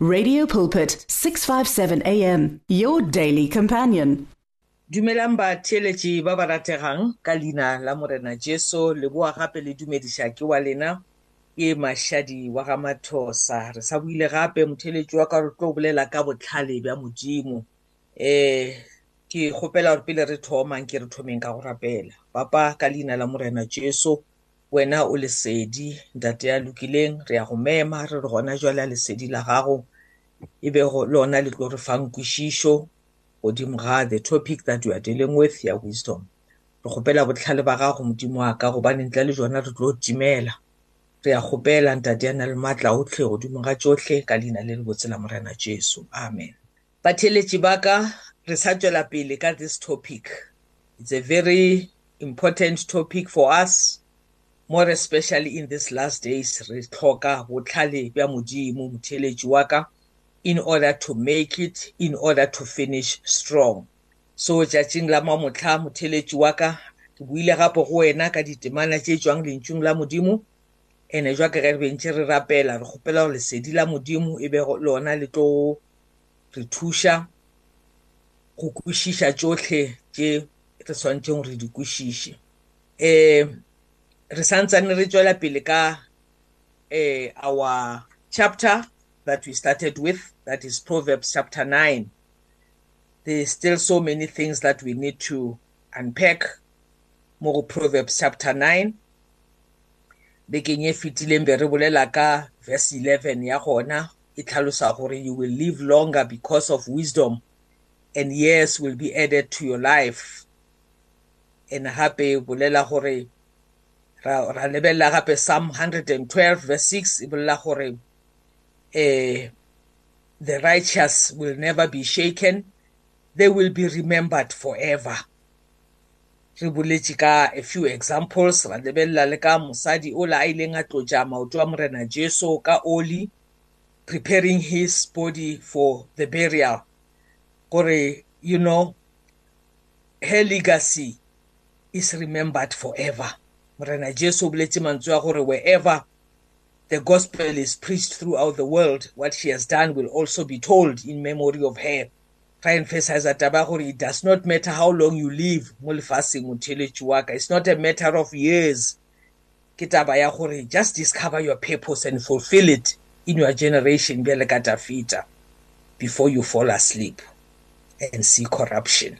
Radio Pulpit 657 AM your daily companion. dumelang batheletši ba ba rategang ka leina la morena jesu. Leboa gape le dumediša ke wa lena ke mašadi wa ga mathosa. Re sa buile gape motheletši wa ka re tlo bolela ka botlhale bja modimo. Um ke kgopela gore pele re thomang ke re thomeng ka go rapela. Papa ka leina la morena jesu. Wena o lesedi ntate ya lokileng re ya go mema re re gona jwale lesedi la gago. E be lona le tlo re fang kwešišo godimo ga the topic that we are dealing with ya wisdom. Re kgopela botlhale ba gago modimo wa ka gobane ntle le jona re tlo timela. Re a kgopela ntate ya na le maatla otlhe godimo ga tsotlhe ka leina le le botse la morena jesu. Amen. Batheletši ba ka re sa tswela pele ka this topic. It's a very important topic for us. More especially in these last days re tlhoka botlhale bja modimo motheletši wa ka in order to make it in order to finish strong. So tšatšing la mamotlha motheletši wa ka ke buile gape go wena ka ditemana tše tšwang lentšung la modimo ene jwa ke ge re bentše re rapela re kgopela gore lesedi la modimo e be lona le tlo re thuša go kwešiša tšotlhe tše re swantšeng re di kwešiše. um re santsane re tswela pele ka um our chapter that we started with, that is Proverbs chapter 9. There's still so many things that we need to unpack. More Proverbs chapter 9. Bekeng e fetileng be re bolela ka verse 11 ya gona e tlhalosa gore you will live longer because of wisdom and years will be added to your life. And hape bolela gore ra, ra lebelela gape Psalm 112 verse 6 e bolela gore uh, the righteous will never be shaken they will be remembered forever. Re boletše ka a few examples ra lebelela le ka mosadi o la a ileng a tlotša maoto a morena jesu ka oli preparing his body for the burial. Gore you know her legacy is remembered forever. Morena jesu o boletše mantswe a gore wherever the gospel is preached throughout the world, what she has done will also be told in memory of her. Ra emphasize taba gore it does not matter how long you live mo lefatsheng motheletši wa ka. It's not a matter of years. Ke taba ya gore just discover your purpose and fulfill it in your generation bjale ka tafita before you fall asleep and see corruption.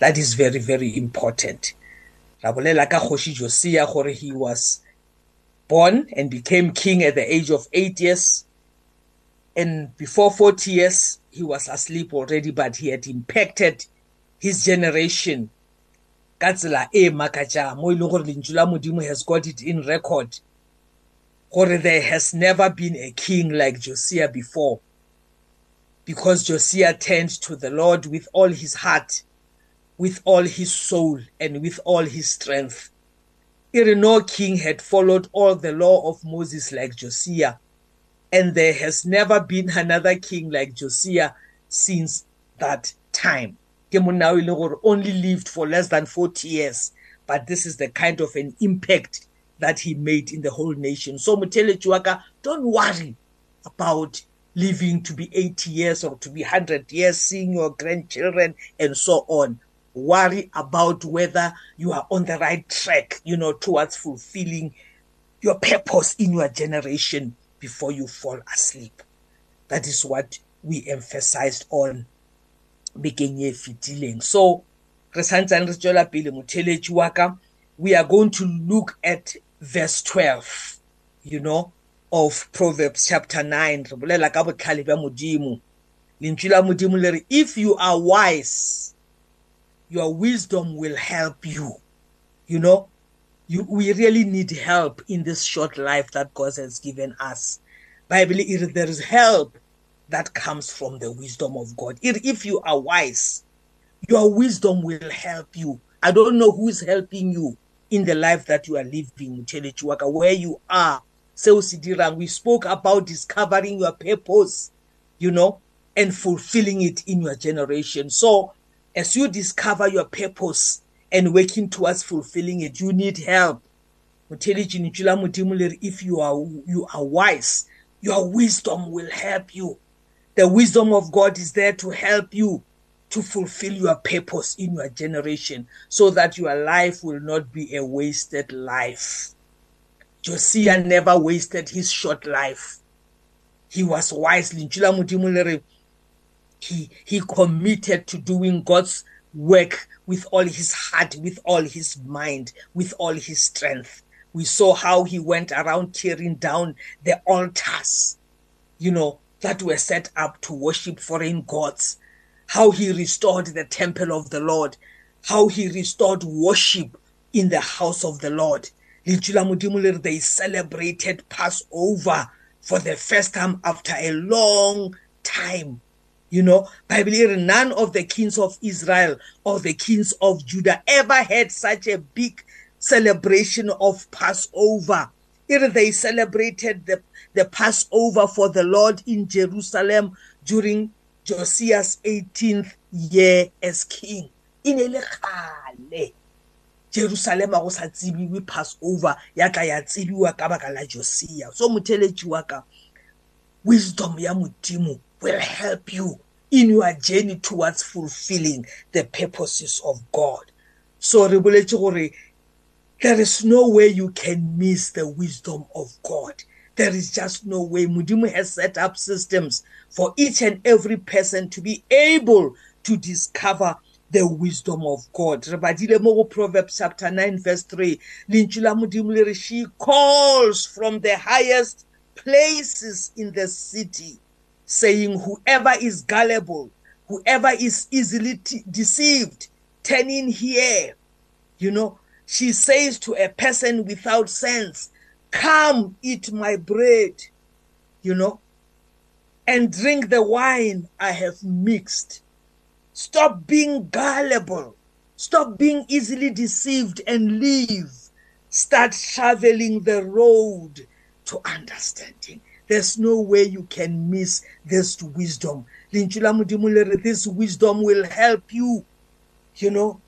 That is very, very important. Ra bolela ka kgoši Josia gore he was born and became king at the age of eight years. And before 40 years, he was asleep already, but he had impacted his generation. ka tsela e makatša mo e leng gore lentšu la modimo has got it in record gore there has never been a king like josiah before because josiah turned to the lord with all his heart with all his soul and with all his strength no king had followed all the law of Moses like Josiah, and there has never been another king like Josiah since that time. only lived for less than 40 years, but this is the kind of an impact that he made in the whole nation. So Mutele Chuaka, don't worry about living to be 80 years or to be 100 years, seeing your grandchildren and so on worry about whether you are on the right track, you know, towards fulfilling your purpose in your generation before you fall asleep. That is what we emphasized on bekeng e fetileng. So, re santsane re tswela pele motheletši wa ka, we are going to look at verse 12, you know, of Proverbs chapter 9. Re bolela ka botlhale bja modimo. Lentswe la modimo le re, if you are wise, your wisdom will help you. You know, you, we really need help in this short life that God has given us. Bible, if there is help that comes from the wisdom of God. If you are wise, your wisdom will help you. I don't know who is helping you in the life that you are living, Chelechuaka, where you are. So Sidirang, we spoke about discovering your purpose, you know, and fulfilling it in your generation. So as you discover your purpose and working towards fulfilling it, you need help. If you are you are wise, your wisdom will help you. The wisdom of God is there to help you to fulfill your purpose in your generation so that your life will not be a wasted life. Josiah never wasted his short life. He was wisely. He, he committed to doing God's work with all his heart, with all his mind, with all his strength. We saw how he went around tearing down the altars, you know, that were set up to worship foreign gods, how he restored the temple of the Lord, how he restored worship in the house of the Lord. They celebrated Passover for the first time after a long time. You know, Bible none of the kings of Israel or the kings of Judah ever had such a big celebration of Passover. Here they celebrated the, the Passover for the Lord in Jerusalem during Josiah's 18th year as king. In Jerusalem go sa tsibiwe Passover ya tla ya tsibiwa ka baka la Josiah. So motheletši wa ka wisdom ya modimo will help you in your journey towards fulfilling the purposes of God. So re boletse gore there is no way you can miss the wisdom of God. There is just no way. Mudimu has set up systems for each and every person to be able to discover the wisdom of God. Rebadile mo Proverbs chapter 9 verse 3. Linchula mudimu she calls from the highest places in the city saying whoever is gullible, whoever is easily deceived, turn in here. You know, she says to a person without sense, Come eat my bread, you know, and drink the wine I have mixed. Stop being gullible. Stop being easily deceived and leave. Start traveling the road to understanding. There's no way you can miss this wisdom. This wisdom will help you, you know,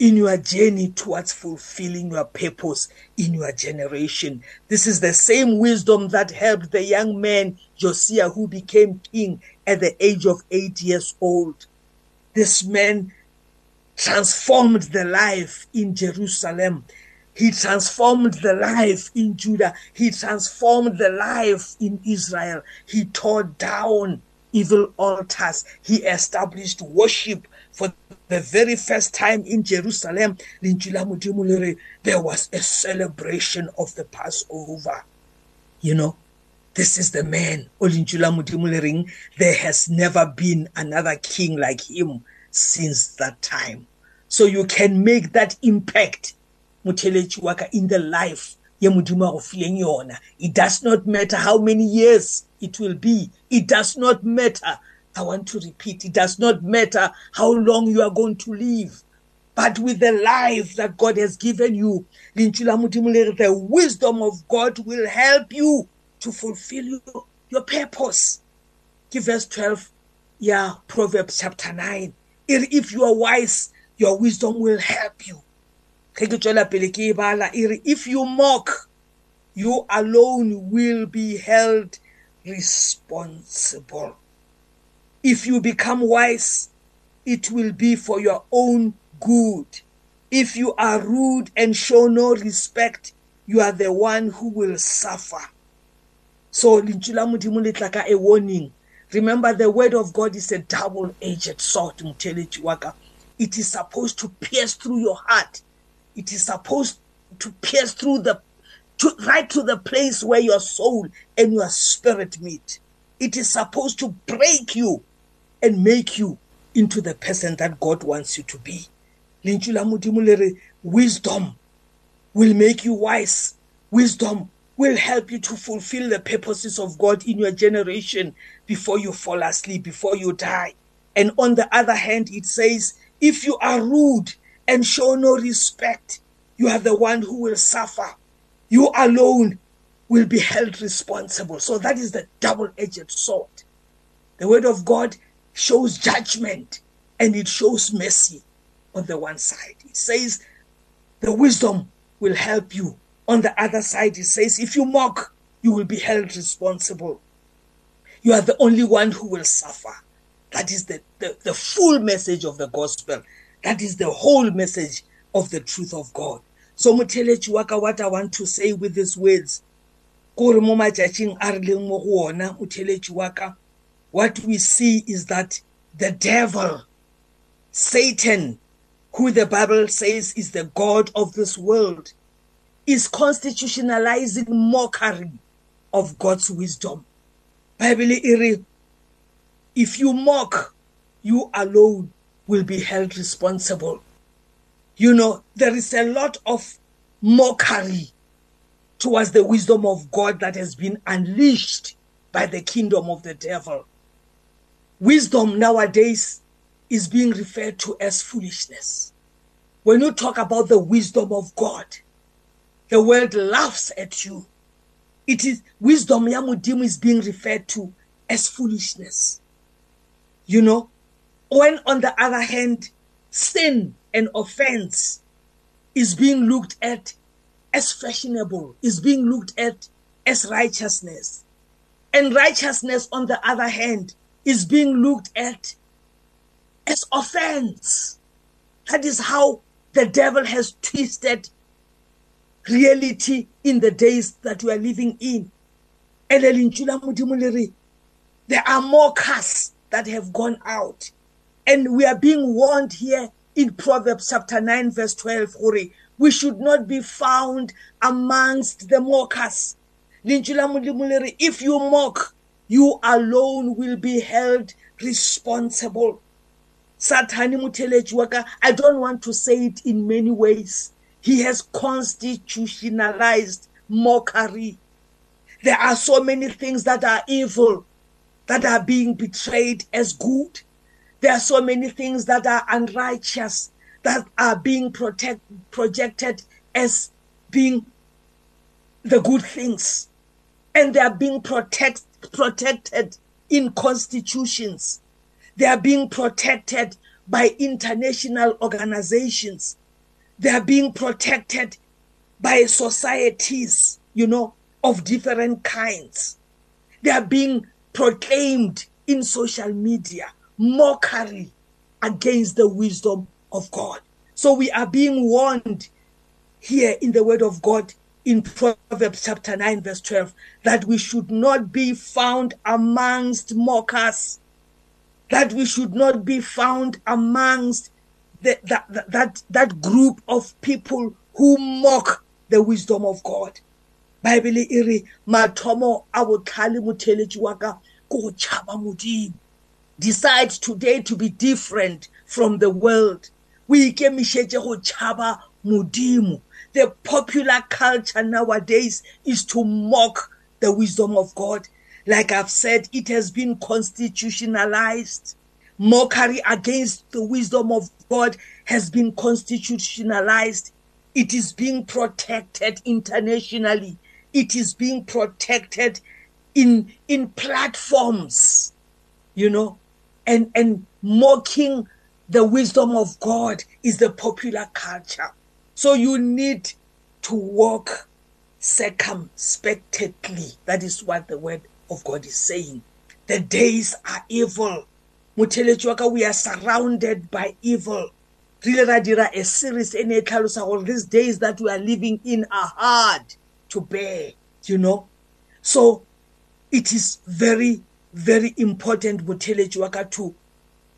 in your journey towards fulfilling your purpose in your generation. This is the same wisdom that helped the young man Josiah who became king at the age of eight years old. This man transformed the life in Jerusalem. He transformed the life in Judah. He transformed the life in Israel. He tore down evil altars. He established worship for the very first time in Jerusalem. There was a celebration of the Passover. You know, this is the man. There has never been another king like him since that time. So you can make that impact motheletši wa ka in the life ye modimo a go fileng yona. It does not matter how many years it will be. It does not matter. I want to repeat it does not matter how long you are going to live. But with the life that god has given you the wisdom of god will help you to fulfill your, your purpose. Give verse 12 yeah proverbs chapter 9 if you are wise your wisdom will help you. If you mock you alone will be held responsible. If you become wise it will be for your own good. If you are rude and show no respect you are the one who will suffer. So lentšu la modimo le tla ka a warning. Remember the word of god is a double edged sword motheletši wa ka. It is supposed to pierce through your heart. It is supposed to pierce through the to, right to the place where your soul and your spirit meet. It is supposed to break you and make you into the person that God wants you to be. Wisdom will make you wise. Wisdom will help you to fulfill the purposes of God in your generation before you fall asleep, before you die. And on the other hand, it says, if you are rude and show no respect, you are the one who will suffer. You alone will be held responsible. So that is the double edged sword. The word of God shows judgment and it shows mercy on the one side. It says the wisdom will help you. On the other side, it says if you mock, you will be held responsible. you are the only one who will suffer. That is the, the, the full message of the gospel. That is the whole message of the truth of God. So motheletši wa ka what I want to say with these words gore mo matšatšing a re leng mo go ona motheletši wa ka what we see is that the devil Satan who the Bible says is the God of this world is constitutionalizing mockery of God's wisdom. Bible if you mock, you alone will be held responsible. You know, there is a lot of mockery towards the wisdom of God that has been unleashed by the kingdom of the devil. Wisdom nowadays is being referred to as foolishness. When you talk about the wisdom of God, the world laughs at you. It is wisdom Yamudim is being referred to as foolishness. You know, when on the other hand, sin and offense is being looked at as fashionable, is being looked at as righteousness. And righteousness, on the other hand, is being looked at as offense. That is how the devil has twisted reality in the days that we are living in. There are more casts that have gone out. And we are being warned here in Proverbs chapter 9, verse 12, we should not be found amongst the mockers. If you mock, you alone will be held responsible. Satani mutheletši waka, I don't want to say it in many ways. He has constitutionalized mockery. There are so many things that are evil that are being betrayed as good. There are so many things that are unrighteous that are being protect, projected as being the good things. And they are being protect, protected in constitutions. They are being protected by international organizations. They are being protected by societies, you know, of different kinds. They are being proclaimed in social media, mockery against the wisdom of God. So we are being warned here in the word of God in Proverbs chapter 9, verse 12, that we should not be found amongst mockers, that we should not be found amongst the, that, that, that group of people who mock the wisdom of God. Bible iri mathomo a botlhale motheletši wa ka go tšhaba modimo decide today to be different from the world. O ikemišetše go tšhaba modimo. The popular culture nowadays is to mock the wisdom of god. Like i've said it has been constitutionalized. Mockery against the wisdom of god has been constitutionalized. It is being protected internationally. It is being protected in in platforms you know. And and mocking the wisdom of God is the popular culture. So you need to walk circumspectly. That is what the word of God is saying. The days are evil. Motheletsi we are surrounded by evil. Really ra dira a series e ne e tlhalosa gore these days that we are living in are hard to bear, you know. So it is very, very important, Motheletsi to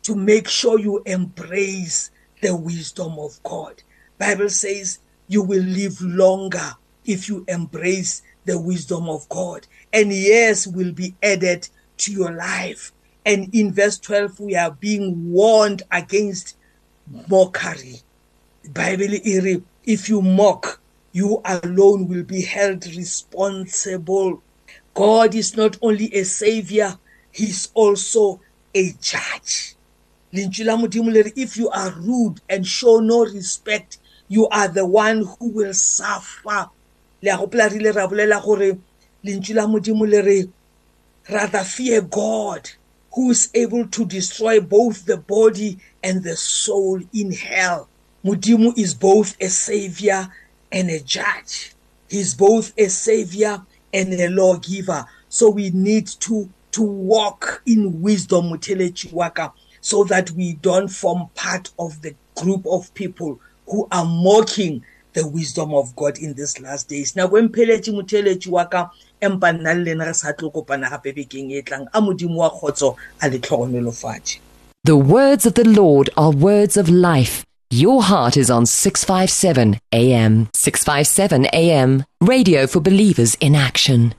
to make sure you embrace the wisdom of God. Bible says you will live longer if you embrace the wisdom of God and years will be added to your life. And in verse 12 we are being warned against mockery. Bible if you mock you alone will be held responsible. God is not only a savior, he's also a judge. Lentswe la modimo le re if you are rude and show no respect you are the one who will suffer. Le a gopola re ile ra bolela gore lentswe la modimo le re rather fear god who is able to destroy both the body and the soul in hell. Modimo is both a savior and a judge. He's both a savior and a lawgiver. So we need to to walk in wisdom motheletši wa ka so that we don't form part of the group of people who are mocking the wisdom of God in these last days nako empheletše motheletši wa ka empa nna le lena re sa tlo kopana gape bekeng e tlang a modimo wa kgotso a le tlhogomelofatše The words of the Lord are words of life. Your heart is on 657 AM. 657 AM. Radio for believers in action.